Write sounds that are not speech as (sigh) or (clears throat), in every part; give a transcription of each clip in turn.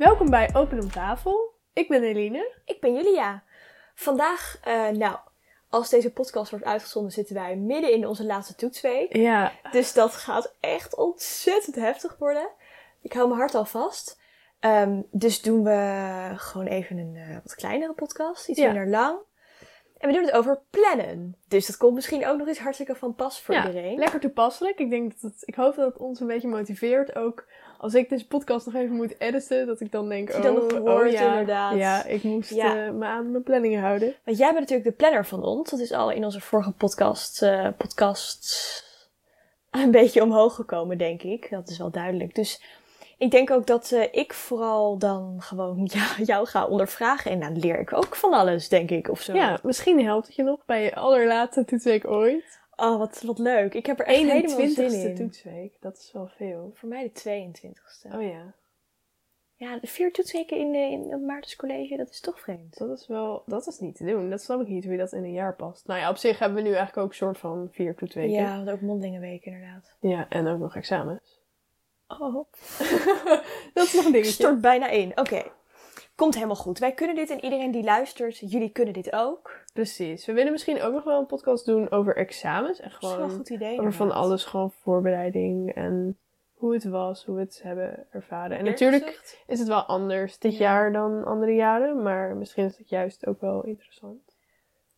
Welkom bij Open om tafel. Ik ben Eline. Ik ben Julia. Vandaag, eh, nou, als deze podcast wordt uitgezonden, zitten wij midden in onze laatste toetsweek. Ja. Dus dat gaat echt ontzettend heftig worden. Ik hou mijn hart al vast. Ehm, dus doen we gewoon even een eh, wat kleinere podcast, iets Ja. minder lang. En we doen het over plannen. Dus dat komt misschien ook nog eens hartstikke van pas voor ja, iedereen. lekker toepasselijk. Ik denk dat het, ik hoop dat het ons een beetje motiveert. Ook als ik deze podcast nog even moet editen, dat ik dan denk, oh, dan nog oh hoort, ja, inderdaad. Ja, ik moest Ja. eh, me aan mijn planningen houden. Want jij bent natuurlijk de planner van ons. Dat is al in onze vorige podcast, eh podcast een beetje omhoog gekomen, denk ik. Dat is wel duidelijk. Dus ik denk ook dat eh, ik vooral dan gewoon (laughs) ja, jou ga ondervragen. En dan leer ik ook van alles, denk ik, of zo. Ja, misschien helpt het je nog bij je allerlaatste toetsweek ooit. Oh, wat, wat leuk. Ik heb er echt helemaal zin 21ste in. toetsweek, dat is wel veel. Voor mij de 22ste. Oh ja, Ja, de vier toetsweken in, de, in het Maartens College, dat is toch vreemd. dat is wel, dat is niet te doen. Dat snap ik niet hoe je dat in een jaar past. Nou ja, op zich hebben we nu eigenlijk ook een soort van vier toetsweken. Ja, want ook mondelingenweek inderdaad. ja, en ook nog examens. Oh, (laughs) dat is nog een dingetje. stort bijna in. Oké, komt helemaal goed. Wij kunnen dit en iedereen die luistert, jullie kunnen dit ook. Precies. We willen misschien ook nog wel een podcast doen over examens. En Dat is wel een gewoon goed idee. over van alles. Gewoon voorbereiding en hoe het was, hoe we het hebben ervaren. En Eerlijk natuurlijk gezegd, is het wel anders dit Ja. jaar dan andere jaren. Maar misschien is het juist ook wel interessant.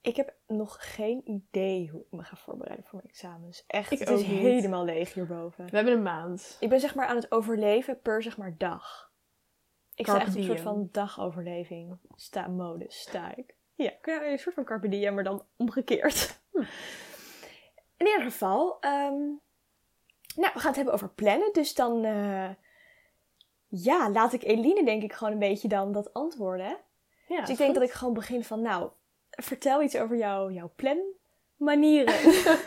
Ik heb nog geen idee hoe ik me ga voorbereiden voor mijn examens. Echt, Ik het niet. is helemaal leeg hierboven. We hebben een maand. Ik ben zeg maar aan het overleven per zeg maar dag. Ik sta echt een soort van dagoverleving. Sta modus, sta ik. Ja, een soort van carpe diem, maar dan omgekeerd. Hm. In ieder geval, ehm, nou, we gaan het hebben over plannen. Dus dan, eh, ja, laat ik Eline denk ik gewoon een beetje dan dat antwoorden. Ja, dus ik denk dat ik gewoon begin van, nou, vertel iets over jou, jouw planmanieren. (laughs)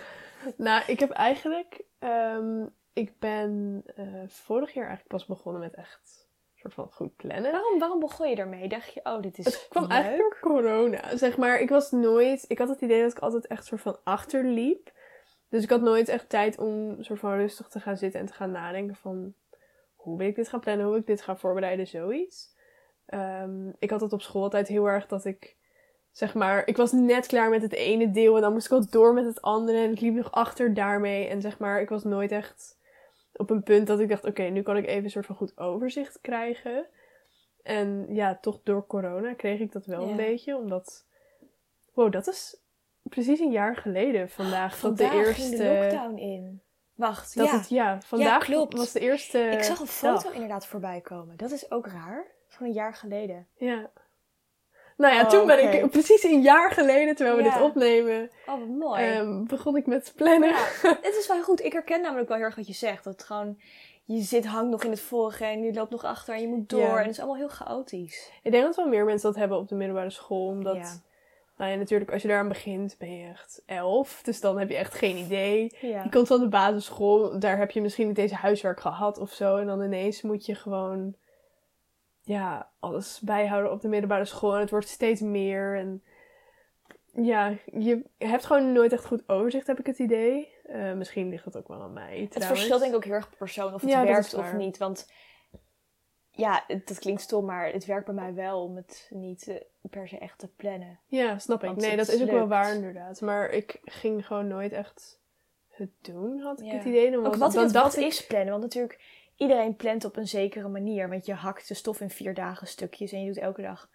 Nou, ik heb eigenlijk... ehm, ik ben eh, vorig jaar eigenlijk pas begonnen met echt soort van goed plannen. waarom, waarom begon je daarmee? Dacht je, oh, dit is Het kwam leuk? eigenlijk door corona. Zeg maar, ik was nooit... Ik had het idee dat ik altijd echt soort van achterliep. Dus ik had nooit echt tijd om soort van rustig te gaan zitten en te gaan nadenken van... Hoe wil ik dit gaan plannen? Hoe wil ik dit gaan voorbereiden? Zoiets. Ehm, ik had het op school altijd heel erg dat ik... Zeg maar, ik was net klaar met het ene deel en dan moest ik al door met het andere. En ik liep nog achter daarmee. En zeg maar, ik was nooit echt op een punt dat ik dacht... Oké, nu kan ik even een soort van goed overzicht krijgen. En ja, toch door corona kreeg ik dat wel Ja. een beetje. Omdat, wow, dat is precies een jaar geleden vandaag. Vandaag dat de ging eerste... de lockdown in. Wacht, Dat ja. het, ja, vandaag klopt. was de eerste ik zag een foto dag. inderdaad voorbij komen. Dat is ook raar. Van een jaar geleden. Ja. Nou ja, Oh, toen ben oké. ik precies een jaar geleden, terwijl we dit opnemen, Oh, wat mooi. ehm, begon ik met plannen. Ja, (laughs) het is wel goed. Ik herken namelijk wel heel erg wat je zegt. Dat het gewoon, je zit, hangt nog in het vorige en je loopt nog achter en je moet door. En het is allemaal heel chaotisch. Ik denk dat wel meer mensen dat hebben op de middelbare school, omdat... Nou ja, natuurlijk, als je daaraan begint, ben je echt elf. Dus dan heb je echt geen idee. Je komt van de basisschool, daar heb je misschien niet deze huiswerk gehad of zo. En dan ineens moet je gewoon ja, alles bijhouden op de middelbare school. En het wordt steeds meer. En ja, je hebt gewoon nooit echt goed overzicht, heb ik het idee. Eh, misschien ligt dat ook wel aan mij. Het trouwens. verschilt denk ik ook heel erg per persoon of het Ja, werkt of niet. Want ja, het- dat klinkt stom, maar het werkt bij mij wel om het niet eh, per se echt te plannen. Ja, snap ik. Want Nee, het dat is ook wel waar inderdaad. Maar ik ging gewoon nooit echt het doen, had ik Ja. het idee. Dan Ook wat, dan wat, dacht wat ik- is plannen? Want natuurlijk, iedereen plant op een zekere manier. Want je hakt de stof in vier dagen stukjes en je doet elke dag...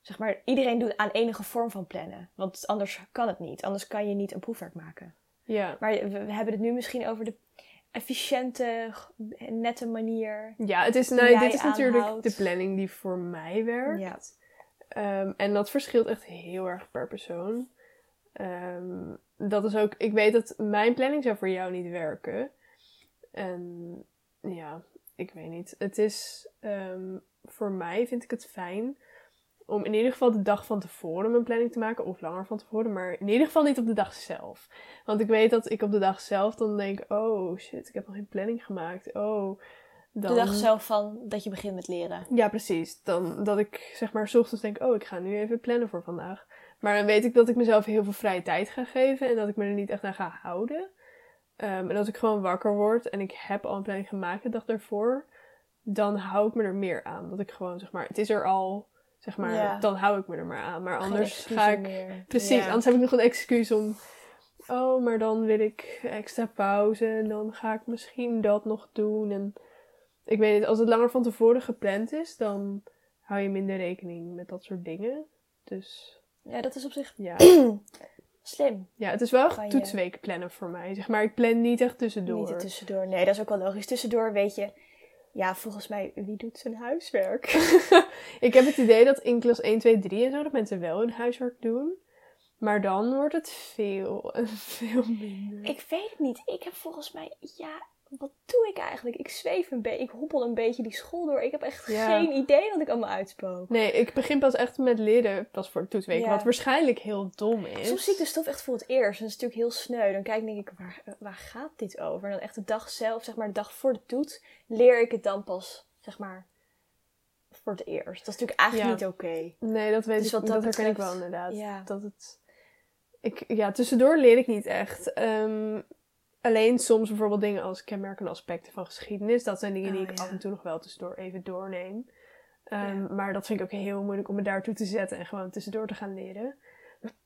Zeg maar, iedereen doet aan enige vorm van plannen. Want anders kan het niet. Anders kan je niet een proefwerk maken. Ja. Maar we, we hebben het nu misschien over de efficiënte, nette manier. Ja, het is, nou, dit is natuurlijk aanhoudt. de planning die voor mij werkt. Ja. Ehm, en dat verschilt echt heel erg per persoon. Ehm, dat is ook, ik weet dat mijn planning zou voor jou niet werken. En ja, ik weet niet. Het is, ehm, voor mij vind ik het fijn om in ieder geval de dag van tevoren mijn planning te maken. Of langer van tevoren, maar in ieder geval niet op de dag zelf. Want ik weet dat ik op de dag zelf dan denk, oh shit, ik heb nog geen planning gemaakt. Oh, dan... De dag zelf van dat je begint met leren. Ja, precies. Dan dat ik zeg maar 's ochtends denk, oh, ik ga nu even plannen voor vandaag. Maar dan weet ik dat ik mezelf heel veel vrije tijd ga geven en dat ik me er niet echt aan ga houden. Ehm, en als ik gewoon wakker word en ik heb al een planning gemaakt de dag daarvoor, dan hou ik me er meer aan. Dat ik gewoon, zeg maar, het is er al, zeg maar, Ja. dan hou ik me er maar aan. Maar Geen anders ga ik, meer. precies, Ja. anders heb ik nog een excuus om, oh, maar dan wil ik extra pauze en dan ga ik misschien dat nog doen. En ik weet niet, als het langer van tevoren gepland is, dan hou je minder rekening met dat soort dingen. Dus Ja, dat is op zich ja, (clears throat) slim. ja het is wel je- toetsweek plannen voor mij. Zeg maar, ik plan niet echt tussendoor. Niet tussendoor. Nee, dat is ook wel logisch. Tussendoor weet je... Ja, volgens mij, wie doet zijn huiswerk? (laughs) Ik heb het idee dat in klas 1, 2, 3 en zo, dat mensen wel hun huiswerk doen. Maar dan wordt het veel en (laughs) veel minder. ik weet het niet. Ik heb volgens mij... Ja, wat doe ik eigenlijk? Ik zweef een beetje. Ik hoppel een beetje die school door. Ik heb echt Ja. geen idee wat ik allemaal uitspook. Nee, ik begin pas echt met leren pas voor de toetsweek. Ja. Wat waarschijnlijk heel dom is. Soms zie ik de stof echt voor het eerst. En dat is natuurlijk heel sneu. Dan kijk ik denk ik, waar, waar gaat dit over? En dan echt de dag zelf, zeg maar de dag voor de toets, leer ik het dan pas, zeg maar, voor het eerst. Dat is natuurlijk eigenlijk Ja. niet oké. Nee, dat weet Dus ik. dat dat herken ik wel inderdaad. ja. Dat het... ik, ja, tussendoor leer ik niet echt. Ehm, alleen soms bijvoorbeeld dingen als kenmerkende aspecten van geschiedenis. Dat zijn dingen die Oh, ik ja. af en toe nog wel tussendoor even doorneem. Ehm, Ja. Maar dat vind ik ook heel moeilijk om me daartoe te zetten en gewoon tussendoor te gaan leren.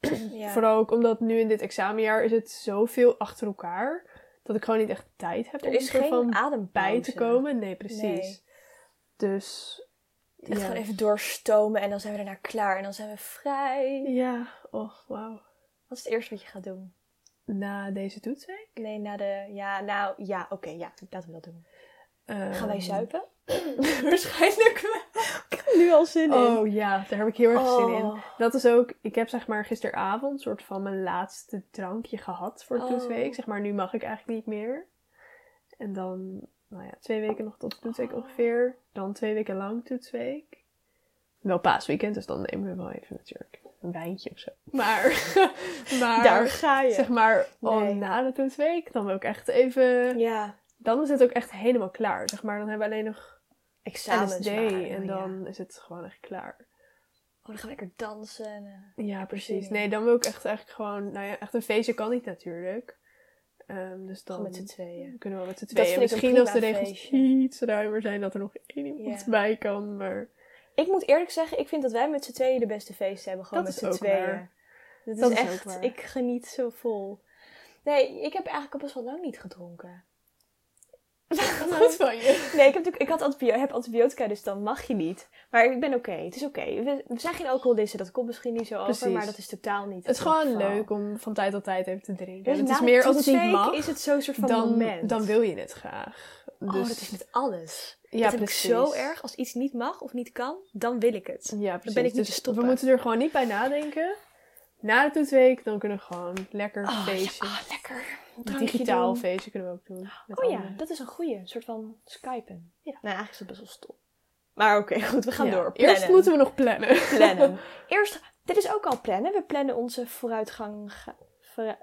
(clears throat) Ja. Vooral ook omdat nu in dit examenjaar is het zoveel achter elkaar. Dat ik gewoon niet echt tijd heb er om er van adempauze. bij te komen. Nee, precies. Nee. Dus Echt ja. gewoon even doorstomen en dan zijn we daarna klaar. En dan zijn we vrij. Ja, oh wauw. Wat is het eerste wat je gaat doen? Na deze toetsweek? Nee, na de... Ja, nou, ja, oké, ja, laten we dat doen. Gaan wij Ehm, zuipen? (laughs) Waarschijnlijk wel. Ik heb nu al zin Oh ja, daar heb ik heel erg zin in. Oh. Dat is ook, ik heb zeg maar gisteravond soort van mijn laatste drankje gehad voor de Oh. toetsweek. Zeg maar, nu mag ik eigenlijk niet meer. En dan, nou ja, twee weken nog tot de toetsweek ongeveer. Dan twee weken lang toetsweek. Wel paasweekend, dus dan nemen we wel even natuurlijk een wijntje of zo. Maar, (laughs) maar Daar ga je. zeg maar, oh, Nee. na de toetsweek, dan wil ik echt even... Ja, Dan is het ook echt helemaal klaar. Zeg maar, dan hebben we alleen nog examens LSD waren, en ja. dan is het gewoon echt klaar. Oh, dan gaan we lekker dansen. En, eh, Ja, precies. Nee, dan wil ik echt eigenlijk gewoon... Nou ja, echt een feestje kan niet natuurlijk. Ehm, dus dan met z'n tweeën. kunnen we met z'n Dat tweeën. Misschien als de regels feestje. iets ruimer zijn, dat er nog één iemand bij kan. Maar Ik moet eerlijk zeggen, ik vind dat wij met z'n tweeën de beste feesten hebben. Gewoon Dat met z'n tweeën. waar. Dat, Dat is is ook echt, waar. ik geniet zo vol. Nee, ik heb eigenlijk al best wel lang niet gedronken. (laughs) goed van je. Nee, ik heb, natuurlijk, ik had antibio heb antibiotica, dus dan mag je niet. Maar ik ben oké, het is oké. We, we zijn geen alcoholisten, dat komt misschien niet zo over, Precies. maar dat is totaal niet Het is gewoon geval. leuk om van tijd tot tijd even te drinken. Dus het is meer als het niet mag, is het zo'n soort van dan, moment. dan wil je het graag. Dus, Oh, dat is met alles. Ja, dat heb precies. ik zo erg. Als iets niet mag of niet kan, dan wil ik het. Ja, precies. ben ik niet dus te stoppen. we moeten er gewoon niet bij nadenken. Na de toetsweek, dan kunnen we gewoon lekker Oh, feestje. ja, ah, lekker. Drankje digitaal doen. feestje kunnen we ook doen. Met Oh ja, dat is een goeie. Een soort van skypen. Ja. Nou, eigenlijk is het best wel stom. Maar oké, (laughs) goed, we gaan Ja, door. Eerst moeten we nog plannen. (laughs) plannen. Eerst, dit is ook al plannen. We plannen onze vooruitgang, ga- vooru-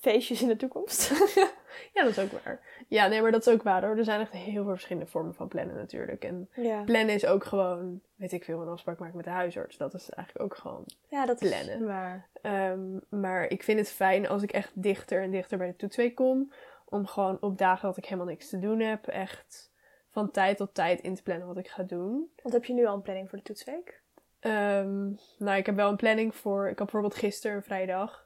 feestjes in de toekomst. (laughs) Ja, dat is ook waar. Ja, nee, maar dat is ook waar hoor. Er zijn echt heel veel verschillende vormen van plannen natuurlijk. En ja. plannen is ook gewoon, weet ik veel, een afspraak maken met de huisarts. Dat is eigenlijk ook gewoon. ja, dat is Plannen. waar. Ehm, maar ik vind het fijn als ik echt dichter en dichter bij de toetsweek kom. Om gewoon op dagen dat ik helemaal niks te doen heb, echt van tijd tot tijd in te plannen wat ik ga doen. Want heb je nu al een planning voor de toetsweek? Ehm, nou, ik heb wel een planning voor. Ik had bijvoorbeeld gisteren, vrijdag.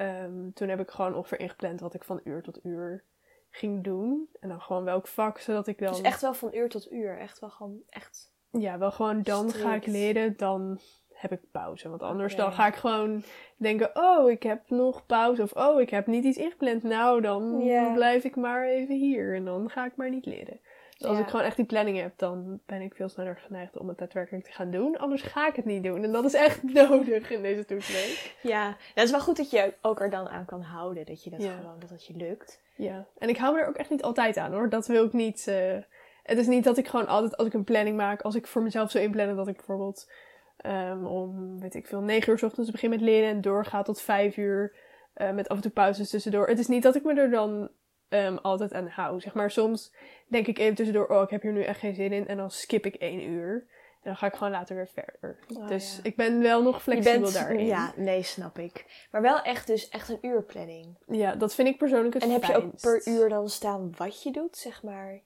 Ehm, toen heb ik gewoon ongeveer ingepland wat ik van uur tot uur ging doen. En dan gewoon welk vak, zodat ik dan. Dus echt wel van uur tot uur. Echt wel gewoon echt. Ja, wel gewoon dan ga ik leren, dan heb ik pauze. Want anders dan ga ik gewoon denken, oh, ik heb nog pauze. Of oh, ik heb niet iets ingepland. Nou, dan blijf ik maar even hier. En dan ga ik maar niet leren. Dus als Ja. ik gewoon echt die planning heb, dan ben ik veel sneller geneigd om het daadwerkelijk te gaan doen. Anders ga ik het niet doen. En dat is echt (laughs) nodig in deze toetsweek. Ja, het is wel goed dat je ook er dan aan kan houden. Dat je dat Ja. gewoon, dat het je lukt. Ja, en ik hou me er ook echt niet altijd aan hoor. Dat wil ik niet. eh, Het is niet dat ik gewoon altijd, als ik een planning maak, als ik voor mezelf zou inplannen dat ik bijvoorbeeld ehm, om, weet ik veel, 9 uur 's ochtends begin met leren en doorga tot 5 uur eh, met af en toe pauzes tussendoor. Het is niet dat ik me er dan ehm, altijd aan hou. Zeg maar, soms denk ik even tussendoor, oh, ik heb hier nu echt geen zin in en dan skip ik 1 uur. En dan ga ik gewoon later weer verder. Oh, dus ja. ik ben wel nog flexibel bent, daarin. Ja, nee, snap ik. Maar wel echt dus echt een uurplanning. Ja, dat vind ik persoonlijk het En heb je ook per uur dan staan wat je doet, zeg maar?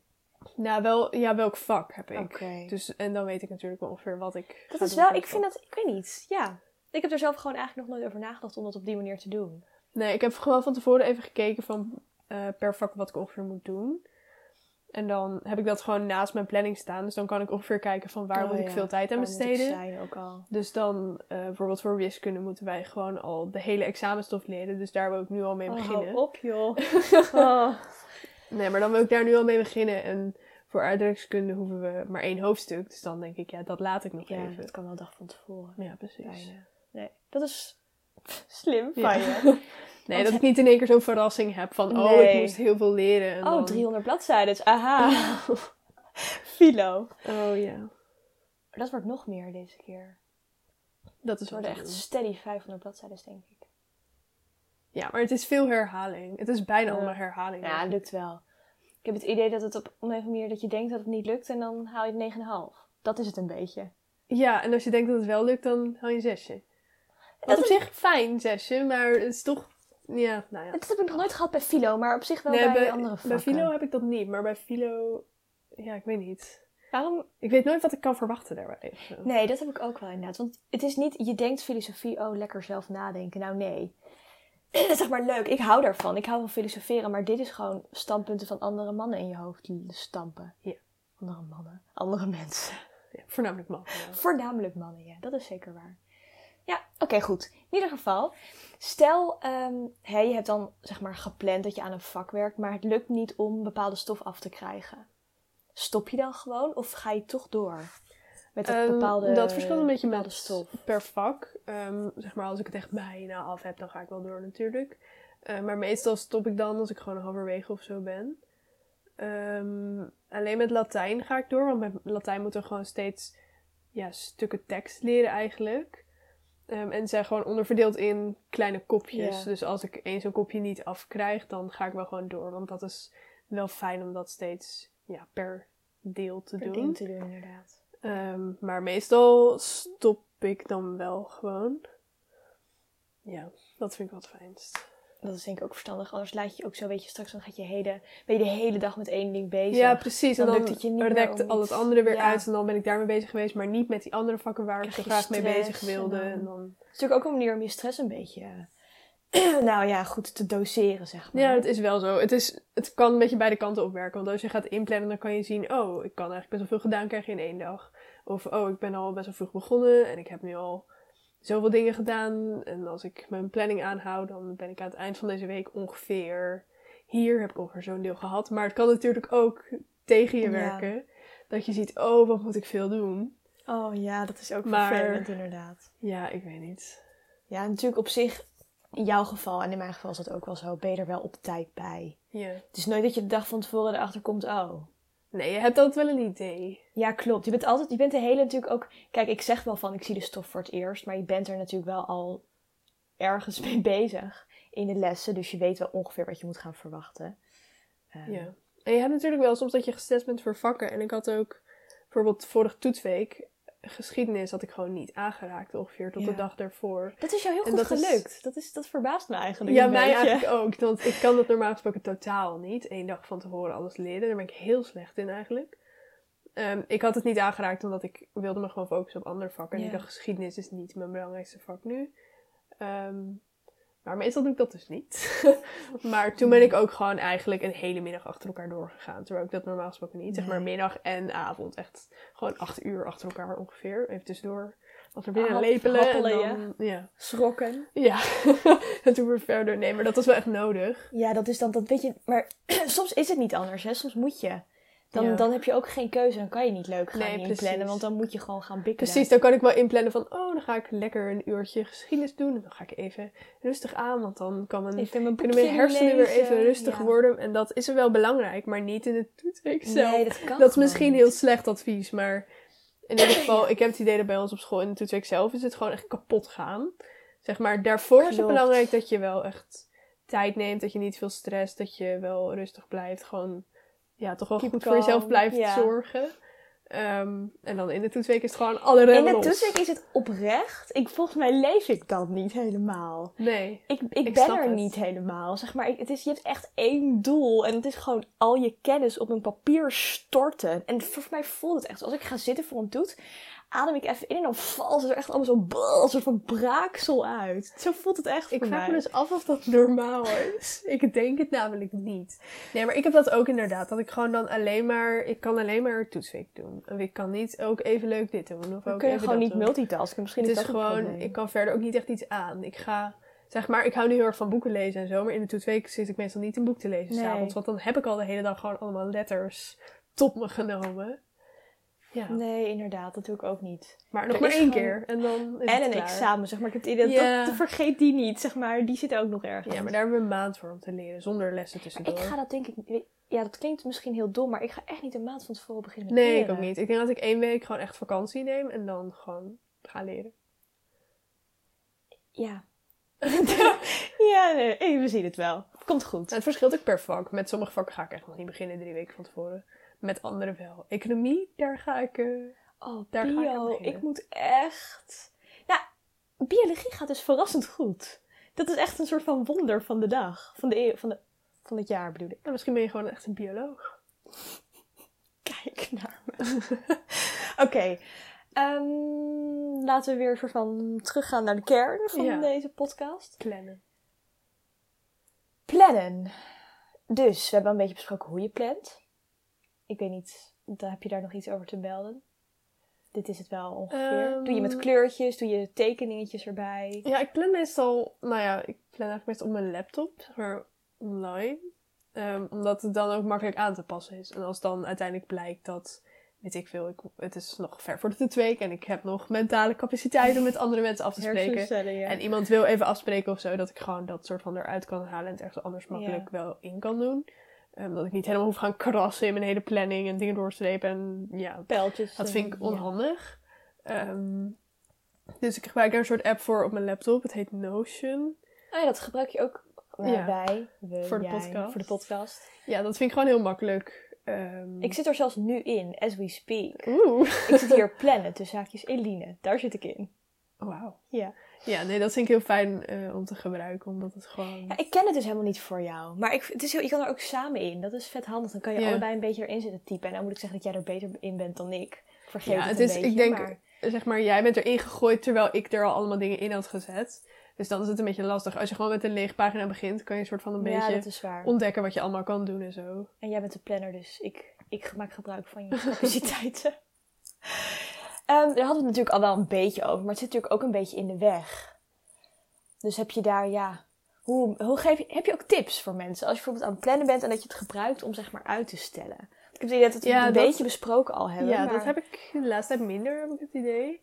Nou, wel, ja, welk vak heb ik. Dus, en dan weet ik natuurlijk wel ongeveer wat ik Dat is wel, ik vind dat, ik weet niet, ja. Ik heb er zelf gewoon eigenlijk nog nooit over nagedacht om dat op die manier te doen. Nee, ik heb gewoon van tevoren even gekeken van eh, per vak wat ik ongeveer moet doen. En dan heb ik dat gewoon naast mijn planning staan. Dus dan kan ik ongeveer kijken van waar Oh moet ik ja, veel tijd aan besteden. zijn ook al. Dus dan, eh, bijvoorbeeld voor wiskunde, moeten wij gewoon al de hele examenstof leren. Dus daar wil ik nu al mee Oh, beginnen. hou op joh. (laughs) Oh. Nee, maar dan wil ik daar nu al mee beginnen. En voor aardrijkskunde hoeven we maar één hoofdstuk. Dus dan denk ik, ja, dat laat ik nog Ja, even. dat kan wel dag van tevoren. Ja, precies. Bijna. Nee, dat is slim Ja. van je. (laughs) Nee, Want- dat ik niet in één keer zo'n verrassing heb van, oh, Nee. ik moest heel veel leren. En Oh, dan... 300 bladzijden. Aha. (laughs) Filo. Oh ja, dat wordt nog meer deze keer. dat is Het worden te echt steady 500 bladzijden, denk ik. Ja, maar het is veel herhaling. Het is bijna allemaal herhaling. Ja, lukt wel. Ik heb het idee dat het op een of andere manier dat je denkt dat het niet lukt en dan haal je het 9,5. Dat is het een beetje. Ja, en als je denkt dat het wel lukt, dan haal je een zesje. Wat Dat op is- zich fijn, zesje, maar het is toch... Ja, nou ja. Dat heb ik nog nooit gehad bij Philo, maar op zich wel Nee, bij, bij, andere bij vakken. Philo heb ik dat niet, maar bij Philo... Ja, ik weet niet. Waarom? Ik weet nooit wat ik kan verwachten daarbij. Nee, dat heb ik ook wel inderdaad. Want het is niet, je denkt filosofie, oh lekker zelf nadenken. Nou nee. (clears throat) zeg maar leuk, ik hou daarvan. Ik hou van filosoferen, maar dit is gewoon standpunten van andere mannen in je hoofd stampen. Ja. Andere mannen, andere mensen. Ja, voornamelijk man. ja. Voornamelijk mannen, ja, dat is zeker waar. Ja, oké, goed. In ieder geval, stel ehm, hè, je hebt dan zeg maar gepland dat je aan een vak werkt, maar het lukt niet om bepaalde stof af te krijgen. Stop je dan gewoon of ga je toch door met dat Ehm, bepaalde dat verschilt een beetje met stof? per vak. Ehm, zeg maar, als ik het echt bijna af heb, dan ga ik wel door natuurlijk. Maar meestal stop ik dan als ik gewoon halverwege of zo ben. Ehm, alleen met Latijn ga ik door, want met Latijn moeten we gewoon steeds ja, stukken tekst leren eigenlijk. Ehm, en zijn gewoon onderverdeeld in kleine kopjes. Ja. Dus als ik één zo'n kopje niet afkrijg, dan ga ik wel gewoon door. Want dat is wel fijn om dat steeds ja, per deel te Per doen. te doen, inderdaad. Ehm, maar meestal stop ik dan wel gewoon. Ja, dat vind ik wat fijnst. Dat is denk ik ook verstandig. Anders laat je ook zo, weet je, straks dan gaat je hele, ben je de hele dag met één ding bezig. Ja, precies. Dan en dan lukt het je niet rekt om al het andere weer Ja. uit. En dan ben ik daarmee bezig geweest, maar niet met die andere vakken waar ik zo graag mee bezig en wilde. dan- En dan... Het is natuurlijk ook een manier om je stress een beetje, (clears throat) nou ja, goed te doseren, zeg maar. Ja, dat is wel zo. Het, is, het kan een beetje beide kanten opwerken. Want als je gaat inplannen, dan kan je zien... Oh, ik kan eigenlijk best wel veel gedaan krijgen in één dag. Of, oh, ik ben al best wel vroeg begonnen. En ik heb nu al zoveel dingen gedaan. En als ik mijn planning aanhoud, dan ben ik aan het eind van deze week ongeveer... Hier heb ik ongeveer zo'n deel gehad. Maar het kan natuurlijk ook tegen je Ja. werken. Dat je ziet, oh, wat moet ik veel doen. Oh ja, dat is ook Maar- vervelend inderdaad. Ja, ik weet niet. Ja, natuurlijk op zich, in jouw geval en in mijn geval is dat ook wel zo, ben je er wel op tijd bij. Ja. Het is nooit dat je de dag van tevoren erachter komt, oh. Nee, je hebt altijd wel een idee. Ja, klopt. Je bent altijd, je bent de hele natuurlijk ook, kijk, ik zeg wel van, ik zie de stof voor het eerst, maar je bent er natuurlijk wel al ergens (laughs) mee bezig in de lessen, dus je weet wel ongeveer wat je moet gaan verwachten. Ehm, Ja. En je hebt natuurlijk wel soms dat je gestest bent voor vakken. En ik had ook bijvoorbeeld vorige toetsweek geschiedenis had ik gewoon niet aangeraakt ongeveer tot Ja. de dag daarvoor. Dat is jou heel En goed dat is- gelukt. Dat, is, dat verbaast me eigenlijk Ja, een mij eigenlijk ook. Want ik kan dat normaal gesproken totaal niet. Eén dag van tevoren alles leren. Daar ben ik heel slecht in eigenlijk. Ehm, ik had het niet aangeraakt omdat ik wilde me gewoon focussen op andere vakken. En Ja. ik dacht, geschiedenis is niet mijn belangrijkste vak nu. Ehm, maar meestal doe ik dat dus niet. (laughs) maar toen ben ik ook gewoon eigenlijk een hele middag achter elkaar doorgegaan. Terwijl ik dat normaal gesproken niet. Zeg maar Nee. middag en avond. Echt gewoon acht uur achter elkaar ongeveer. Even tussendoor wat naar binnen Hap- lepelen. En dan, ja. Schrokken. Ja, (laughs) en toen weer verder. Nee, maar dat was wel echt nodig. Ja, dat is dan, dat weet je, maar (clears throat) soms is het niet anders, hè. Soms moet je. Dan, Ja. dan heb je ook geen keuze, dan kan je niet leuk gaan Nee, inplannen, want dan moet je gewoon gaan bikkelen. Precies, dan kan ik wel inplannen van, oh, dan ga ik lekker een uurtje geschiedenis doen. En dan ga ik even rustig aan, want dan kan mijn, mijn kunnen mijn hersenen weer even rustig Ja. worden. En dat is wel belangrijk, maar niet in de toetsweek zelf. Nee, dat kan dat is misschien niet. heel slecht advies, maar in ieder (clears throat) geval, ik heb het idee dat bij ons op school in de toetsweek zelf is het gewoon echt kapot gaan. Zeg maar, daarvoor is het belangrijk dat je wel echt tijd neemt, dat je niet veel stress, dat je wel rustig blijft. Gewoon, ja, toch wel Keep goed voor jezelf blijft ja. zorgen. Ehm, en dan in de toetsweek is het gewoon alle In remmen de los. toetsweek is het oprecht. Ik, volgens mij leef ik dat niet helemaal. Nee. Ik, ik, Ik ben er het. niet helemaal. Zeg maar, het is, je hebt echt één doel. En het is gewoon al je kennis op een papier storten. En voor mij voelt het echt. Als ik ga zitten voor een toets, adem ik even in en dan valt het er echt allemaal zo'n soort van braaksel uit. Zo voelt het echt Ik vraag me dus af of dat normaal is. (laughs) Ik denk het namelijk niet. Nee, maar ik heb dat ook inderdaad. Dat ik gewoon dan alleen maar... Ik kan alleen maar toetsweek doen. Of ik kan niet ook even leuk dit doen. Of Dan ook kun je even gewoon niet doen. multitasken. Misschien Het is is dat gewoon... Ik kan verder ook niet echt iets aan. Ik ga... Zeg maar, ik hou nu heel erg van boeken lezen en zo. Maar in de toetsweek zit ik meestal niet een boek te lezen Nee. s'avonds. Want dan heb ik al de hele dag gewoon allemaal letters tot me genomen. Ja. Nee, inderdaad. Dat doe ik ook niet. Maar nog Er maar één gewoon- keer. En dan en het een klaar. examen, zeg maar. Ik heb het idee dat, Ja. dat vergeet die niet, zeg maar. Die zit ook nog ergens. Ja, maar daar hebben we een maand voor om te leren. Zonder lessen tussendoor. Ik ga dat denk ik... Ja, dat klinkt misschien heel dom, maar ik ga echt niet een maand van tevoren beginnen met Nee, ik leren. ook niet. Ik denk dat ik één week gewoon echt vakantie neem en dan gewoon ga leren. Ja. (laughs) ja, nee, we zien het wel. Komt goed. Het verschilt ook per vak. Met sommige vakken ga ik echt nog niet beginnen drie weken van tevoren. Met andere wel. Economie, daar ga ik... eh, Oh, Daar ga ik. Ik moet echt... Nou, biologie gaat dus verrassend goed. Dat is echt een soort van wonder van de dag. Van, de, eeuw- van, de, van het jaar bedoel ik. nou, misschien ben je gewoon echt een bioloog. (laughs) Kijk naar me. (laughs) Oké. ehm, laten we weer een soort van teruggaan naar de kern van Ja. deze podcast. Plannen. Plannen. Dus, we hebben een beetje besproken hoe je plant. Ik weet niet, daar heb je daar nog iets over te melden? Dit is het wel ongeveer. Ehm. Doe je met kleurtjes, doe je tekeningetjes erbij. Ja, ik plan meestal... Nou ja, ik plan eigenlijk meestal op mijn laptop. Zeg maar online. Ehm, omdat het dan ook makkelijk aan te passen is. En als dan uiteindelijk blijkt dat... Weet ik veel, ik, het is nog ver voor de toetsweek en ik heb nog mentale capaciteit om met andere mensen af te spreken. Ja. En iemand wil even afspreken of zo, dat ik gewoon dat soort van eruit kan halen en het ergens anders makkelijk wel in kan doen. Dat ik niet helemaal hoef gaan krassen in mijn hele planning en dingen doorstrepen. En ja, Pijltjes. dat vind ik ja. onhandig. Ehm, dus ik gebruik er een soort app voor op mijn laptop. Het heet Notion. Oh ja, dat gebruik je ook Ja. We, Voor de jij, podcast. Voor de podcast. Ja, dat vind ik gewoon heel makkelijk. Ehm, Ik zit er zelfs nu in, as we speak. Oeh. ik zit hier (laughs) plannen, tussen haakjes Eline. Daar zit ik in. Wauw. Ja. Ja, nee, dat vind ik heel fijn eh, om te gebruiken, omdat het gewoon... Ja, ik ken het dus helemaal niet voor jou. Maar ik, het is heel, je kan er ook samen in. Dat is vet handig. Dan kan je Ja. allebei een beetje erin zitten typen. En dan moet ik zeggen dat jij er beter in bent dan ik. Vergeet Ja, het, is, beetje, ik denk, maar- zeg maar, jij bent erin gegooid terwijl ik er al allemaal dingen in had gezet. Dus dan is het een beetje lastig. Als je gewoon met een lege pagina begint, kan je een soort van een ja, beetje ontdekken wat je allemaal kan doen en zo. En jij bent de planner, dus ik, ik maak gebruik van je capaciteiten. (laughs) (laughs) Ehm, daar hadden we het natuurlijk al wel een beetje over, maar het zit natuurlijk ook een beetje in de weg. Dus heb je daar, ja, hoe, hoe geef je, heb je ook tips voor mensen? Als je bijvoorbeeld aan het plannen bent en dat je het gebruikt om zeg maar uit te stellen. Ik heb het idee dat we het Ja, een dat- beetje besproken al hebben. ja, maar dat heb ik de laatste tijd minder, heb ik het idee.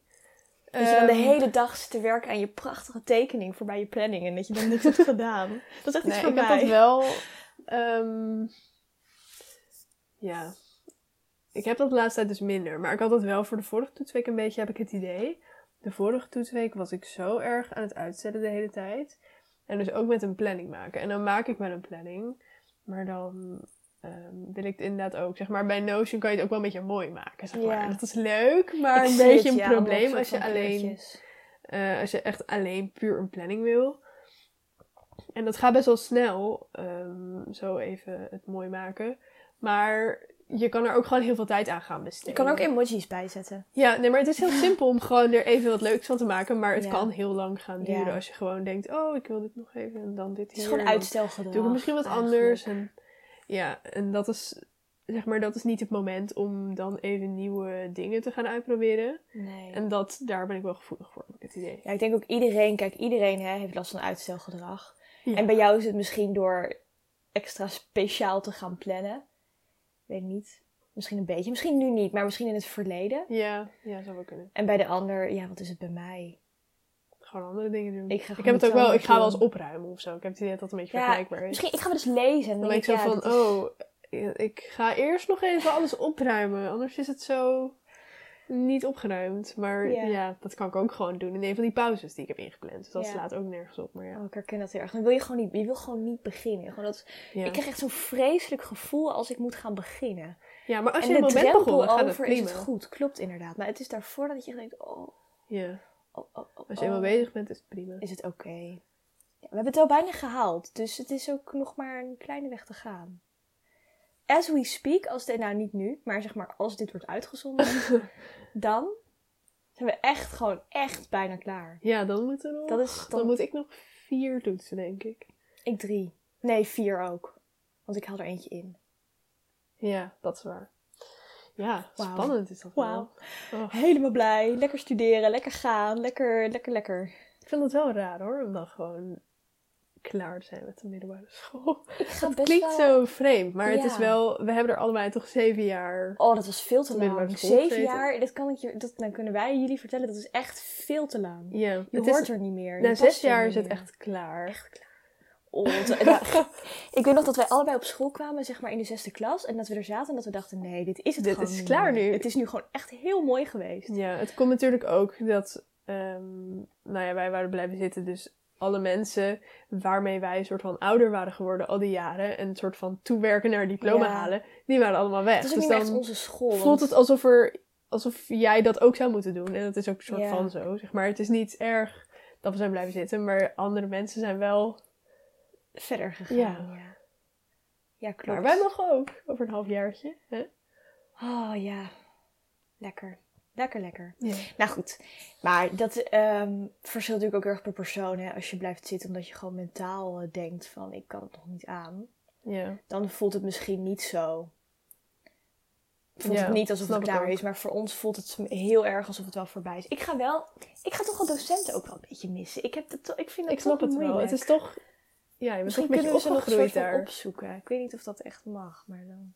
Dat je dan de Ehm, hele dag zit te werken aan je prachtige tekening voor bij je planning en dat je dan niks hebt gedaan. Dat is echt iets voor ik heb mij. dat wel. ehm, ja. Ik heb dat de laatste tijd dus minder. Maar ik had dat wel voor de vorige toetsweek een beetje, heb ik het idee. De vorige toetsweek was ik zo erg aan het uitstellen de hele tijd. En dus ook met een planning maken. En dan maak ik met een planning. Maar dan ehm, wil ik het inderdaad ook. Zeg maar, bij Notion kan je het ook wel een beetje mooi maken. Zeg maar. Ja. Dat is leuk, maar Ik een beetje het, een ja, probleem als je alleen eh, als je echt alleen puur een planning wil. En dat gaat best wel snel, ehm, zo even het mooi maken. Maar je kan er ook gewoon heel veel tijd aan gaan Je besteden. kan er ook emojis bij zetten. Ja, nee, maar het is heel simpel om gewoon er even wat leuks van te maken. Maar het Ja. kan heel lang gaan duren Ja. als je gewoon denkt... Oh, ik wil dit nog even en dan dit Het hier. is gewoon uitstelgedrag. Doe ik misschien wat eigenlijk. anders. En, ja, en dat is... Zeg maar, dat is niet het moment om dan even nieuwe dingen te gaan uitproberen. Nee. En dat, daar ben ik wel gevoelig voor, het idee. Ja, ik denk ook iedereen, kijk, iedereen hè, heeft last van uitstelgedrag. Ja. En bij jou is het misschien door extra speciaal te gaan plannen. Weet niet. Misschien een beetje. Misschien nu niet, maar misschien in het verleden. Ja, ja, zou wel kunnen. En bij de ander, ja, wat is het bij mij? Gewoon andere dingen doen. Ik ga Ik heb het ook wel, ik ga wel eens opruimen of zo. Ik heb het idee dat dat een beetje Ja, vergelijkbaar is. Misschien, ik ga wel eens lezen. En Dan ben ik zo ja, van, oh, ik ga eerst nog even alles opruimen. Anders is het zo niet opgeruimd. Maar Ja. ja. dat kan ik ook gewoon doen in een van die pauzes die ik heb ingepland. Dus dat slaat ook nergens op. Maar ja. Oh, ik herken dat heel erg. Dan wil je gewoon niet, je wil gewoon niet beginnen. Gewoon dat. Ik krijg echt zo'n vreselijk gevoel als ik moet gaan beginnen. Ja, maar als je helemaal bent begonnen, gaat het over is prima. het goed. Klopt inderdaad. Maar het is daarvoor dat je denkt, oh, Ja, oh, oh, oh, als je helemaal oh. bezig bent, is het prima. is het oké. Ja, we hebben het al bijna gehaald, dus het is ook nog maar een kleine weg te gaan. As we speak, als dit, nou niet nu, maar zeg maar als dit wordt uitgezonden, (laughs) dan zijn we echt gewoon echt bijna klaar. Ja, dan moeten we nog... Dat is Dan dan, moet ik nog vier toetsen, denk ik. ik drie. Nee, vier ook. Want ik haal er eentje in. Ja, dat is waar. Ja, spannend is dat wel. Oh, Helemaal blij. Lekker studeren, lekker gaan, lekker, lekker, lekker. ik vind het wel raar hoor, om dan gewoon klaar zijn met de middelbare school. Het (laughs) klinkt wel... zo vreemd, maar het is wel... We hebben er allebei toch zeven jaar... Oh, dat was veel te lang. Zeven gezeten. jaar, dat kan ik je, dat, dan kunnen wij jullie vertellen, dat is echt veel te lang. Ja, Je hoort is, er niet meer. na zes jaar is het meer. echt klaar. Echt klaar. Oh, nou, (laughs) ik weet nog dat wij allebei op school kwamen, zeg maar in de zesde klas. En dat we er zaten en dat we dachten, nee, dit is het Dit gewoon is niet klaar nu. Het is nu gewoon echt heel mooi geweest. Ja, het komt natuurlijk ook dat... ehm, nou ja, wij wouden blijven zitten, dus alle mensen waarmee wij een soort van ouder waren geworden al die jaren... en een soort van toewerken naar diploma Ja. halen, die waren allemaal weg. Het is ook dus niet meer echt dan onze school. voelt het alsof, er, alsof jij dat ook zou moeten doen. En dat is ook een soort Ja. van zo, zeg maar. Het is niet erg dat we zijn blijven zitten, maar andere mensen zijn wel... verder gegaan. Ja. Ja, ja. klopt. Maar wij mogen ook, over een halfjaartje. Hè? Oh ja, lekker. Lekker, lekker. Ja. Nou goed, maar dat ehm, verschilt natuurlijk ook erg per persoon. Hè? Als je blijft zitten omdat je gewoon mentaal eh, denkt van ik kan het nog niet aan. Ja. dan voelt het misschien niet zo. Voelt Ja, het niet alsof het klaar is, maar voor ons voelt het heel erg alsof het wel voorbij is. Ik ga wel, ik ga toch wel docenten ook wel een beetje missen. Ik, heb het, ik vind het Ik snap het wel. Het is toch... Ja, je Misschien kunnen we ze nog een daar. opzoeken. Ik weet niet of dat echt mag, maar dan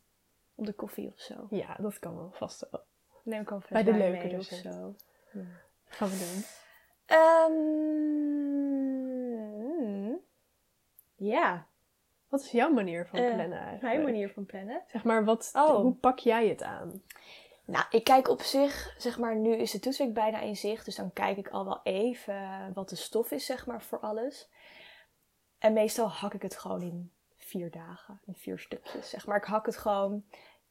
op de koffie of zo. Ja, dat kan wel vast wel. Neem ik Bij de leuke of docent. zo. Ja. Gaan we doen. Ehm, ja, Wat is jouw manier van Eh, plannen eigenlijk? mijn manier van plannen. Zeg maar, wat, Oh. hoe pak jij het aan? Nou, ik kijk op zich, zeg maar, nu is de toetsweek bijna in zicht. Dus dan kijk ik al wel even wat de stof is, zeg maar, voor alles. En meestal hak ik het gewoon in vier dagen, in vier stukjes, zeg maar. Ik hak het gewoon,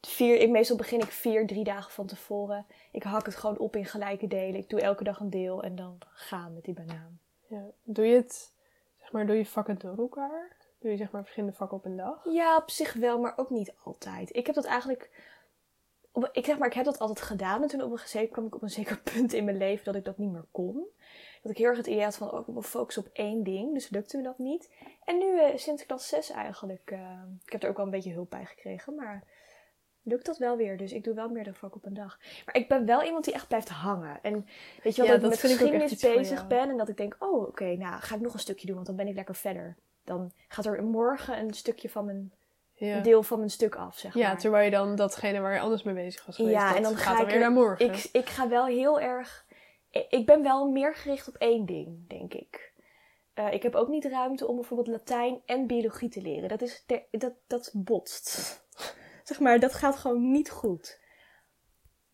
vier, ik, meestal begin ik vier, drie dagen van tevoren. Ik hak het gewoon op in gelijke delen. Ik doe elke dag een deel en dan gaan met die banaan. Ja. Doe je het, zeg maar, doe je vakken door elkaar? Doe je zeg maar verschillende vakken op een dag? Ja, op zich wel, maar ook niet altijd. Ik heb dat eigenlijk. Ik zeg maar, ik heb dat altijd gedaan. En toen op een gegeven kwam ik op een zeker (laughs) punt in mijn leven dat ik dat niet meer kon. Dat ik heel erg het idee had van, oh, ik me focussen op één ding. Dus lukte me dat niet. En nu, eh, sinds klas 6 eigenlijk, eh, ik heb er ook wel een beetje hulp bij gekregen. Maar lukt dat wel weer. Dus ik doe wel meerdere vakken op een dag. Maar ik ben wel iemand die echt blijft hangen. En weet je wel, Ja, dat, dat ik met ik geschiedenis bezig ben. En dat ik denk, oh, oké, nou ga ik nog een stukje doen. Want dan ben ik lekker verder. Dan gaat er morgen een stukje van mijn Ja. deel van mijn stuk af, zeg Ja, maar. terwijl je dan datgene waar je anders mee bezig was geweest, Ja, en dan gaat ga dan ik weer er- naar morgen. ik, ik ga wel heel erg... ik- Ik ben wel meer gericht op één ding, denk ik. Eh, ik heb ook niet ruimte om bijvoorbeeld Latijn en biologie te leren. Dat, is ter- dat, dat botst. Zeg maar, dat gaat gewoon niet goed.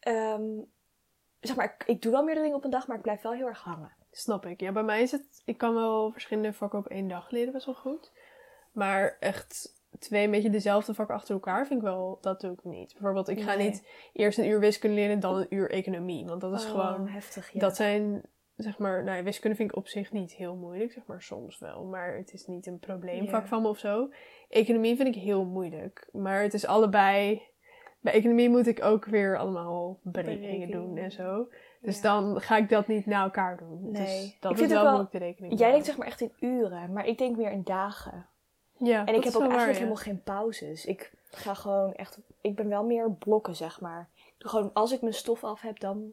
Ehm, zeg maar, ik, ik doe wel meerdere dingen op een dag, maar ik blijf wel heel erg hangen. Snap ik. Ja, bij mij is het... Ik kan wel verschillende vakken op één dag leren, best wel goed. Maar echt twee een beetje dezelfde vakken achter elkaar vind ik wel... Dat doe ik niet. Bijvoorbeeld, ik ga Nee. niet eerst een uur wiskunde leren, dan een uur economie. Want dat is Oh, gewoon... heftig, ja. Dat zijn, zeg maar... Nou ja, wiskunde vind ik op zich niet heel moeilijk. Zeg maar soms wel. Maar het is niet een probleemvak Ja. van me of zo. Economie vind ik heel moeilijk. Maar het is allebei... Bij economie moet ik ook weer allemaal berekeningen doen en zo. Dus Ja. dan ga ik dat niet na elkaar doen. Nee. Dus dat Ik is wel moeilijk de rekening. Jij denkt zeg maar echt in uren, maar ik denk meer in dagen. ja, En ik heb ook waar, eigenlijk helemaal geen pauzes. Ik ga gewoon echt. Ik ben wel meer blokken, zeg maar. Gewoon als ik mijn stof af heb, dan.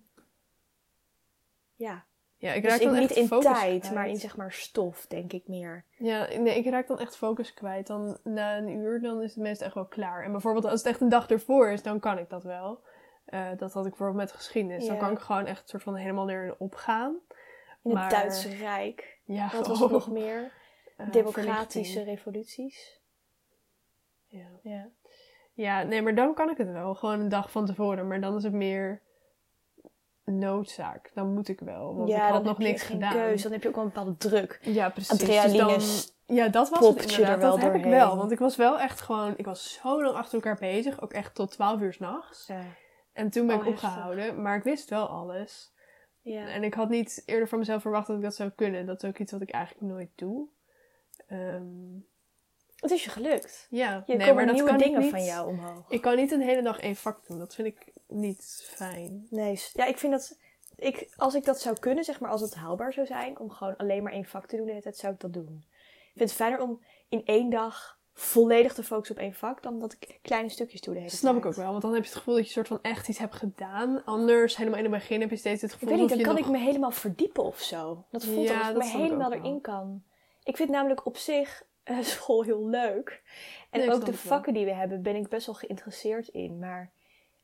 Ja. Ja, ik Dus raak ik dan niet in tijd, kwijt. maar in zeg maar stof, denk ik meer. Ja, nee, ik raak dan echt focus kwijt. Dan na een uur, dan is het meestal echt wel klaar. En bijvoorbeeld als het echt een dag ervoor is, dan kan ik dat wel. Eh, dat had ik bijvoorbeeld met geschiedenis. Dan kan ik gewoon echt soort van helemaal erin opgaan. In Maar- het Duitse Rijk. Ja, Wat was het nog meer? (laughs) Eh, Democratische verlichting. revoluties. Ja. Ja. ja, nee, maar dan kan ik het wel. Gewoon een dag van tevoren. Maar dan is het meer noodzaak. Dan moet ik wel. Want ik had dan nog niks gedaan. keuze. Dan heb je ook wel een bepaalde druk. Ja, precies. Dus Adrenaline dan- s- Ja, dat was het inderdaad. er dat heb ik doorheen. wel. Want ik was wel echt gewoon... Ik was zo lang achter elkaar bezig. Ook echt tot 12 uur s'nachts. En toen ben Oh, ik heftig. opgehouden. Maar ik wist wel alles. ja. En ik had niet eerder van mezelf verwacht dat ik dat zou kunnen. Dat is ook iets wat ik eigenlijk nooit doe. Ehm, Het is je gelukt. ja, Je nee, komen maar dat nieuwe kan dingen ik niet. van jou omhoog. Ik kan niet een hele dag één vak doen. Dat vind ik niet fijn. Nee, ja, ik vind dat... Ik, als ik dat zou kunnen, zeg maar, als het haalbaar zou zijn... om gewoon alleen maar één vak te doen de hele tijd, zou ik dat doen. Ik vind het fijner om in één dag volledig te focussen op één vak... dan dat ik kleine stukjes doe de hele Dat snap tijd. ik ook wel. Want dan heb je het gevoel dat je soort van echt iets hebt gedaan. Anders, helemaal in het begin heb je steeds het Ik gevoel weet niet, dan alsof kan je ik me helemaal verdiepen of zo. Dat voelt Ja, alsof ik dat me ik helemaal erin kan. Ik vind namelijk op zich (laughs) school heel leuk. En ook de vakken die we hebben, ben ik best wel geïnteresseerd in. Maar...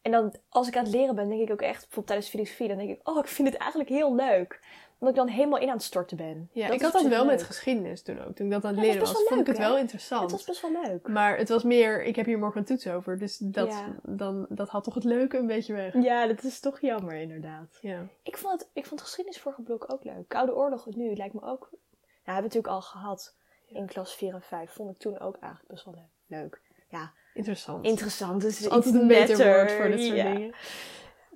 En dan, als ik aan het leren ben, denk ik ook echt, bijvoorbeeld tijdens filosofie, dan denk ik, oh, ik vind het eigenlijk heel leuk. Omdat ik dan helemaal in aan het storten ben. Ja, Dat ik had dat wel met geschiedenis toen ook. Toen ik dat aan het Ja, leren was, vond ik het wel interessant. Het was best wel leuk. Maar het was meer, ik heb hier morgen een toets over. Dus dat, Ja. dan, dat had toch het leuke een beetje weg. Ja, dat is toch jammer inderdaad. Ja. Ik vond, het, ik vond geschiedenis vorige blok ook leuk. Koude oorlog nu lijkt me ook... Nou, hebben we natuurlijk al gehad in klas 4 en 5. Vond ik toen ook eigenlijk best wel leuk. Ja, Interessant. interessant. Dus Het is altijd een beter woord voor dit soort ja. dingen.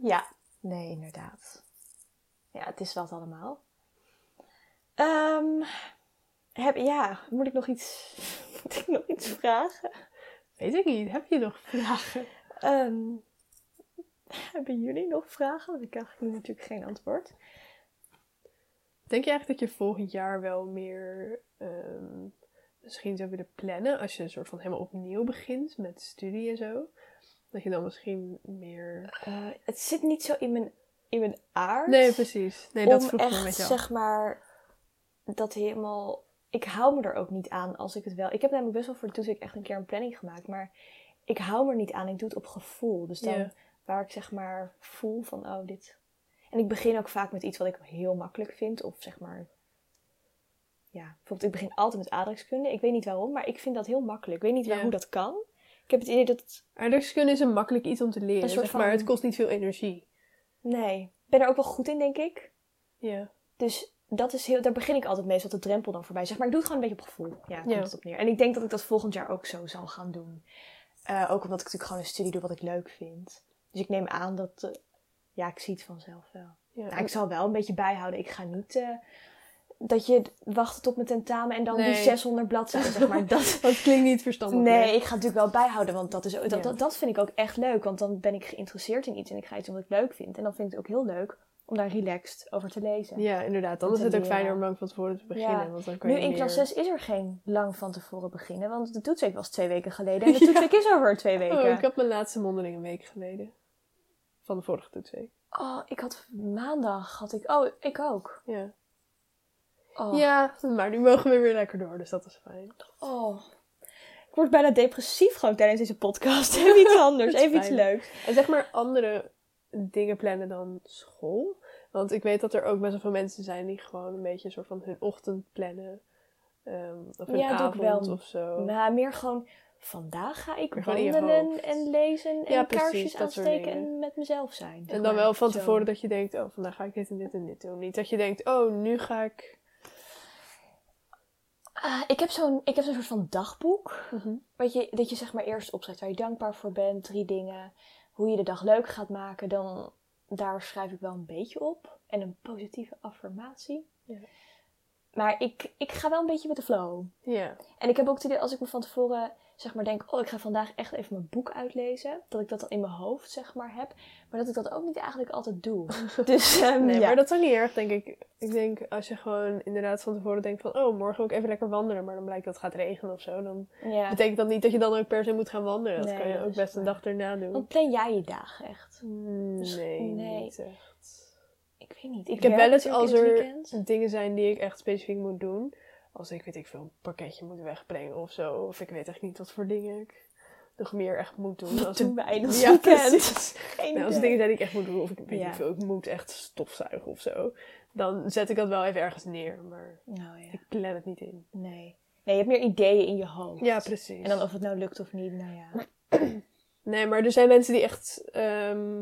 Ja, nee, inderdaad. Ja, het is wat allemaal. Ehm, heb, ja, moet ik nog iets, (laughs) moet ik nog iets vragen? Weet ik niet. Heb je nog vragen? Ehm, hebben jullie nog vragen? Want ik krijg nu natuurlijk geen antwoord. Denk je eigenlijk dat je volgend jaar wel meer ehm, misschien zou willen plannen? Als je een soort van helemaal opnieuw begint met studie en zo. Dat je dan misschien meer... Eh, het zit niet zo in mijn, in mijn aard. Nee, precies. Nee, dat vroeg ik me echt, met jou. zeg maar, dat helemaal... Ik hou me er ook niet aan als ik het wel... Ik heb namelijk best wel voor de toetsweek echt een keer een planning gemaakt. Maar ik hou me er niet aan. Ik doe het op gevoel. Dus dan waar ik zeg maar voel van, oh, dit... En ik begin ook vaak met iets wat ik heel makkelijk vind. Of zeg maar... Ja, bijvoorbeeld ik begin altijd met aardrijkskunde. Ik weet niet waarom, maar ik vind dat heel makkelijk. Ik weet niet waar, hoe dat kan. Ik heb het idee dat het... Aardrijkskunde is een makkelijk iets om te leren. Zeg maar het kost niet veel energie. Nee, ik ben er ook wel goed in, denk ik. Ja. Dus dat is heel, daar begin ik altijd mee, zodat de drempel dan voorbij. Zeg maar, ik doe het gewoon een beetje op gevoel. Ja, komt Ja. het op neer. En ik denk dat ik dat volgend jaar ook zo zal gaan doen. Eh, ook omdat ik natuurlijk gewoon een studie doe wat ik leuk vind. Dus ik neem aan dat, eh, ja, ik zie het vanzelf wel. ja. Nou, ik zal wel een beetje bijhouden. Ik ga niet eh, dat je wacht tot mijn tentamen en dan die Nee. 600 bladzijden, zeg maar. (laughs) Dat, Dat klinkt niet verstandig. nee, ik ga natuurlijk wel bijhouden, want dat, is, dat, Ja. dat, dat vind ik ook echt leuk. Want dan ben ik geïnteresseerd in iets en ik ga iets wat ik leuk vind. En dan vind ik het ook heel leuk om daar relaxed over te lezen. Ja, inderdaad. Dan is het ook fijner om lang van tevoren te beginnen. Ja. Want dan kan Nu je in meer... klas 6 is er geen lang van tevoren beginnen, want de toetsweek was twee weken geleden en de (laughs) toetsweek is over twee weken. Oh, ik had mijn laatste mondeling een week geleden. Van de vorige toetsweek. Oh, ik had maandag, had ik, oh, ik ook. Ja. Oh. ja, maar nu mogen we weer lekker door, dus dat is fijn. Oh. Ik word bijna depressief gewoon tijdens deze podcast. (laughs) Even iets anders, even iets leuks. En zeg maar andere dingen plannen dan school. Want ik weet dat er ook best wel veel mensen zijn die gewoon een beetje een soort van hun ochtend plannen. Ehm, of hun Ja, doe ik avond wel. of zo. Maar meer gewoon, vandaag ga ik wandelen en lezen en Ja, kaarsjes aansteken en met mezelf zijn. zeg en dan maar. wel van Zo. tevoren dat je denkt, oh, vandaag ga ik dit en dit en dit doen. Niet dat je denkt, oh, nu ga ik... Ah, ik heb zo'n ik heb zo'n soort van dagboek. Weet je, dat je zeg maar eerst opschrijft waar je dankbaar voor bent, drie dingen. Hoe je de dag leuk gaat maken, dan daar schrijf ik wel een beetje op. En een positieve affirmatie. Ja. Maar ik, ik ga wel een beetje met de flow. Ja. En ik heb ook het idee, als ik me van tevoren zeg maar denk, oh ik ga vandaag echt even mijn boek uitlezen. Dat ik dat dan in mijn hoofd zeg maar heb. Maar dat ik dat ook niet eigenlijk altijd doe. (laughs) Dus Nee, ja. maar dat is ook niet erg, denk ik. Ik denk, als je gewoon inderdaad van tevoren denkt van... Oh, morgen wil ik even lekker wandelen. Maar dan blijkt dat het gaat regenen of zo. Dan ja. betekent dat niet dat je dan ook per se moet gaan wandelen. Dat kan je ook best een dag erna doen. Want plan jij je dagen echt? Mm, Dus- Nee, nee. niet echt. Ik weet niet. Ik, heb wel eens als er weekend. dingen zijn die ik echt specifiek moet doen. Als ik, weet ik veel, een pakketje moet wegbrengen of zo. Of ik weet echt niet wat voor dingen ik nog meer echt moet doen. Wat Als doen wij ons Ja, (laughs) weekend? Geen Nou, als er dingen zijn die ik echt moet doen, of ik weet Ja. niet veel, ik moet echt stofzuigen of zo. Dan zet ik dat wel even ergens neer, maar Nou ja, ik plan het niet in. nee. Nee, je hebt meer ideeën in je hoofd. Ja, precies. En dan of het nou lukt of niet, nou ja. (clears throat) Nee, maar er zijn mensen die echt ehm,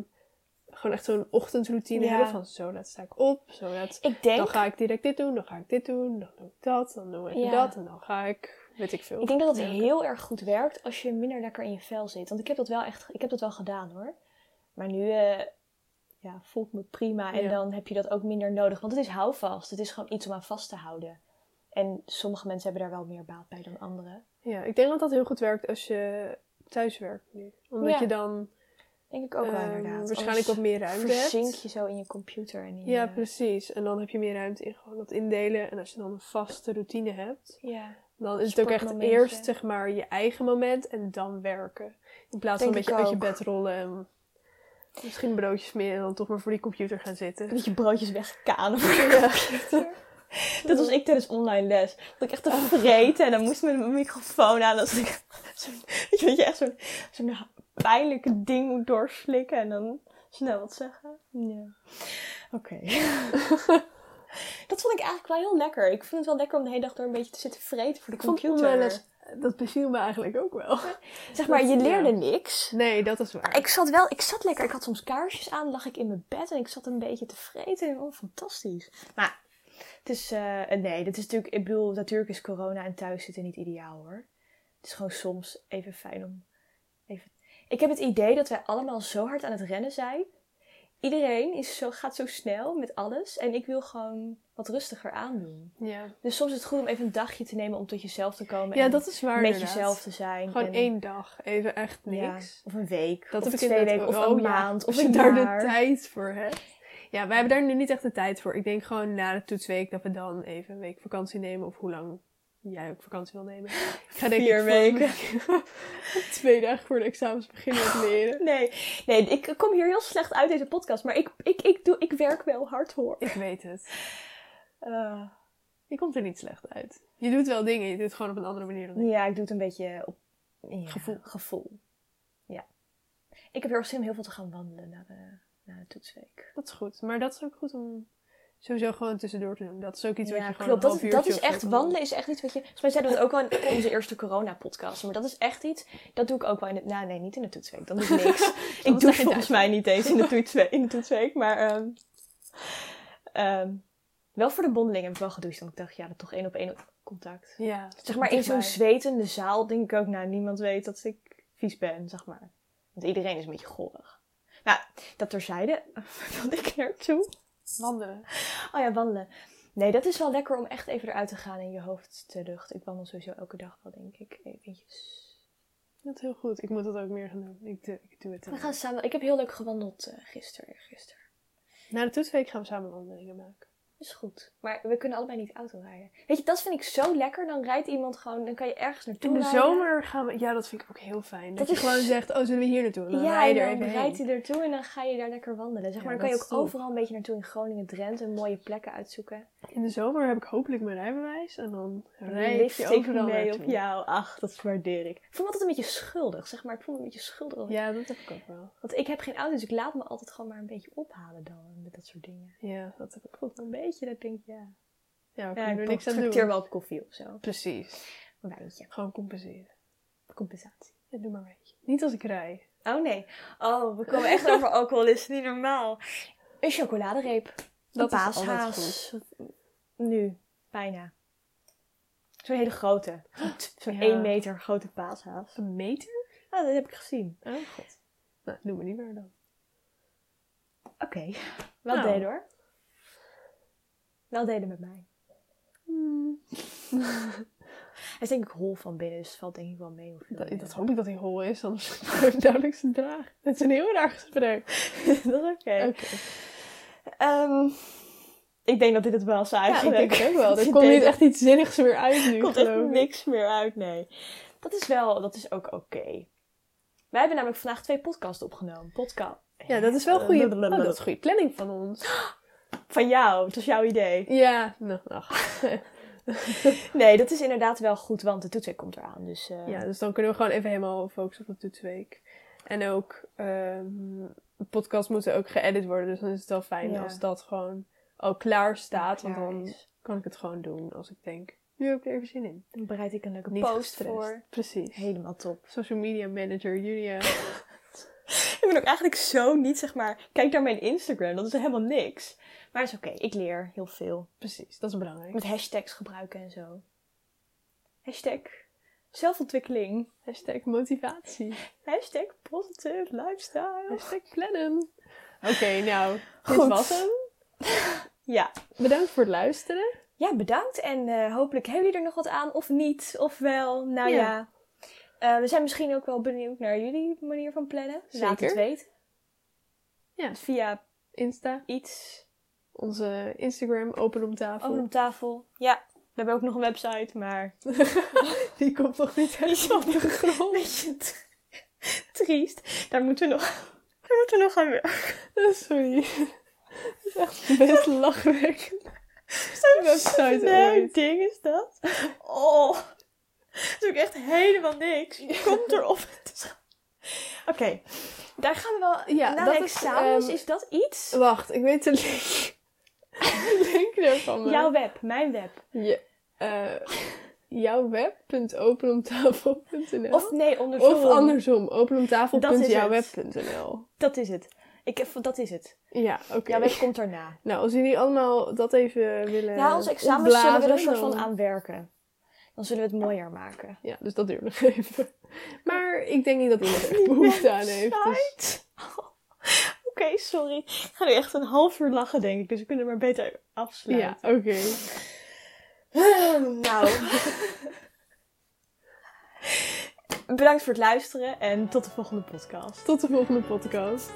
gewoon echt zo'n ochtendroutine Ja. hebben van zo laat sta ik op, zo laat Ik denk, dan ga ik direct dit doen, dan ga ik dit doen, dan doe ik dat, dan doe ik Ja. dat en dan ga ik, weet ik veel. ik denk dat het heel erg goed werkt als je minder lekker in je vel zit. Want ik heb dat wel echt, ik heb dat wel gedaan hoor. Maar nu eh, ja, voel ik me prima en Ja. dan heb je dat ook minder nodig. Want het is houvast. Het is gewoon iets om aan vast te houden. En sommige mensen hebben daar wel meer baat bij dan anderen. Ja, ik denk dat dat heel goed werkt als je thuis werkt nu. Omdat je dan Denk ik ook wel ehm, inderdaad. waarschijnlijk wat meer ruimte verzink hebt. je zo in je computer. En in Ja, je- precies. En dan heb je meer ruimte in gewoon dat indelen. En als je dan een vaste routine hebt, Ja. dan is het ook echt eerst zeg maar je eigen moment en dan werken. In plaats van een beetje uit je bed rollen en misschien broodjes meer en dan toch maar voor die computer gaan zitten. Dat je broodjes wegkanen voor (laughs) je computer. Dat was ik tijdens online les. Dat ik echt te vreten en dan moest ik met mijn microfoon aan. Dat ik zo, weet je, je echt zo'n zo'n pijnlijke ding moet doorslikken en dan snel wat zeggen. Ja. Oké. (laughs) dat vond ik eigenlijk wel heel lekker. Ik vind het wel lekker om de hele dag door een beetje te zitten vreten voor de vond computer. les- dat beviel me eigenlijk ook wel. (laughs) Zeg maar, je dat- leerde ja. niks. Nee, dat is waar. Ik zat wel, ik zat lekker. Ik had soms kaarsjes aan, lag ik in mijn bed en ik zat een beetje te vreten. En, oh, fantastisch. Maar het is, eh, nee, dit is natuurlijk, ik bedoel, natuurlijk is corona en thuis zitten niet ideaal hoor. Het is gewoon soms even fijn om. Ik heb het idee dat wij allemaal zo hard aan het rennen zijn. Iedereen is zo, gaat zo snel met alles en ik wil gewoon wat rustiger aandoen. Ja, Dus soms is het goed om even een dagje te nemen om tot jezelf te komen. ja en dat is waar met inderdaad. jezelf te zijn. Gewoon en- één dag, even echt ja, niks. of een week. Dat of heb twee weken. Of een Oh maand. Of je daar jaar. de tijd voor hebt. Ja, wij hebben daar nu niet echt de tijd voor. Ik denk gewoon na de toetsweek dat we dan even een week vakantie nemen. Of hoe lang jij ook vakantie wil nemen. Ik (laughs) ga denk Vier ik weken. (laughs) twee dagen voor de examens beginnen met leren. Nee, nee, ik kom hier heel slecht uit deze podcast. Maar ik, ik, ik, doe, ik werk wel hard hoor. Ik weet het. (laughs) Eh, Je komt er niet slecht uit. Je doet wel dingen, je doet het gewoon op een andere manier dan ik. ja, ik doe het een beetje op ja, Gevoel. gevoel. Ja. Ik heb heel erg zin om heel veel te gaan wandelen na de, na de toetsweek. Dat is goed. Maar dat is ook goed om sowieso gewoon tussendoor te doen. Dat is ook iets wat je gewoon klopt. Dat, dat is echt, wandelen is echt iets wat je... Volgens mij zeiden we het ook al in onze eerste corona-podcast. Maar dat is echt iets, dat doe ik ook wel in het... Nou, nee, niet in de toetsweek. Dan doe ik (laughs) niks. ik doe volgens mij niet eens in de toetsweek. In de toetsweek maar ehm, ehm, wel voor de bondeling heb ik wel gedoucht. Want ik dacht, ja, dat toch één op één contact. Ja, Zeg maar in zo'n zwetende zaal denk ik ook, nou, niemand weet dat ik vies ben, zeg maar. Want iedereen is een beetje gollig. Nou, dat terzijde, (laughs) wilde ik naartoe. Wandelen. Oh ja, wandelen. Nee, dat is wel lekker om echt even eruit te gaan en je hoofd te luchten. Ik wandel sowieso elke dag wel, denk ik. Eventjes. Dat is heel goed. Ik moet dat ook meer gaan doen. Ik doe, ik doe het. We gaan samen... Ik heb heel leuk gewandeld eh gisteren, gisteren. Na de toetsweek gaan we samen wandelingen maken. Is goed. Maar we kunnen allebei niet auto rijden. Weet je, dat vind ik zo lekker. Dan rijdt iemand gewoon, dan kan je ergens naartoe In de rijden. zomer gaan we... Ja, dat vind ik ook heel fijn. Dat, Dat je is- gewoon zegt, oh, zullen we hier naartoe? En dan Ja, en dan even rijdt hij ertoe en dan ga je daar lekker wandelen. Zeg Ja, maar, dan kan je ook top. overal een beetje naartoe in Groningen, Drenthe, mooie plekken uitzoeken. In de zomer heb ik hopelijk mijn rijbewijs. En dan rijd je overal mee naartoe. op jou. Ach, dat waardeer ik. Ik voel me altijd een beetje schuldig, zeg maar. Ik voel me een beetje schuldig. Ja, dat heb ik ook wel. Want ik heb geen auto, dus ik laat me altijd gewoon maar een beetje ophalen dan. Met dat soort dingen. Ja, dat heb ik ook. Een beetje, dat ik denk ja. Ja, we Ja, er ik niks aan doen. wel op koffie of zo. Precies. Een wijntje. Gewoon compenseren. Compensatie. Ja, doe maar een beetje. Niet als ik rij. Oh nee. Oh, we komen echt over alcohol. Is niet normaal. Een chocoladereep. Dat een paashaas. Nu, bijna. Zo'n hele grote. Zo'n Ja. 1 meter grote paashaas. Een meter? Ah, dat heb ik gezien. Oh god. Nou, doe me niet meer dan. Oké. Wel Nou. delen hoor. Wel delen met mij. Hmm. (laughs) Hij is denk ik hol van binnen, dus het valt denk ik wel mee. Hoeveel Dat, dat hoop ik dat hij hol is, anders (laughs) kan ik duidelijk zijn dragen. Het is een heel raar gesprek. (laughs) dat is oké. Ehm, ik denk dat dit het wel is Ja, ik denk het ook wel. Er komt niet echt iets zinnigs meer uit nu, komt echt niks meer uit, nee. Dat is wel, dat is ook oké. Wij hebben namelijk vandaag twee podcasts opgenomen. Podcast. Ja, dat is wel goede, oh, dat is goede planning van ons. (gasps) Van jou, het was jouw idee. Ja, nou, ach. (laughs) Nee, dat is inderdaad wel goed, want de toetsweek komt eraan. Dus eh, Ja, dus dan kunnen we gewoon even helemaal focussen op de toetsweek. En ook, ehm de podcast moeten ook geëdit worden. Dus dan is het wel fijn Ja. als dat gewoon al klaar staat. want dan is. kan ik het gewoon doen als ik denk, nu heb ik er even zin in. dan bereid ik een leuke Niet post gestrest. voor. Precies. Helemaal top. Social media manager Julia. (laughs) ik ben ook eigenlijk zo niet, zeg maar... Kijk naar mijn Instagram, dat is helemaal niks. Maar het is oké, ik leer heel veel. Precies, dat is belangrijk. Met hashtags gebruiken en zo. Hashtag zelfontwikkeling. Hashtag motivatie. Hashtag positive lifestyle. Hashtag plannen. Oké, nou, dit Goed. was hem. (laughs) Ja. Bedankt voor het luisteren. Ja, bedankt. En eh, hopelijk hebben jullie er nog wat aan, of niet, of wel. Nou ja. Ja. Eh, we zijn misschien ook wel benieuwd naar jullie manier van plannen. Laat het Zeker. weten. Ja. Via Insta, iets. onze Instagram, open om tafel. Open op tafel. Ja. We hebben ook nog een website, maar... (laughs) Die komt nog niet is op de grond. Triest. Daar moeten we nog, daar moeten we nog aan werken. Sorry. Dat is echt best lachwekkend. Zo'n website ooit. ding is dat. Oh. Dat is ook echt helemaal niks. Komt erop. (laughs) Oké. Daar gaan we wel... Ja, na dat de is, examens, ehm, is dat iets? Wacht, ik weet de link. (laughs) De link daarvan. Jouw web, mijn web. Ja, eh, jouw web.openomtafel.nl Of nee, andersom. Of andersom, openomtafel.jouwweb.nl Dat is het. Ik, dat is het. Ja, oké. Jouw web komt daarna. Nou, als jullie allemaal dat even willen Na onze examens zullen we er een soort van aan werken. Dan zullen we het mooier maken. Ja, dus dat duurt nog even. Maar ik denk niet dat iemand er (laughs) behoefte aan heeft. Dus... Oh. (laughs) Oké, sorry. Ik ga nu echt een half uur lachen, denk ik. Dus we kunnen maar beter afsluiten. Ja, oké. (laughs) nou. Bedankt voor het luisteren en tot de volgende podcast. Tot de volgende podcast.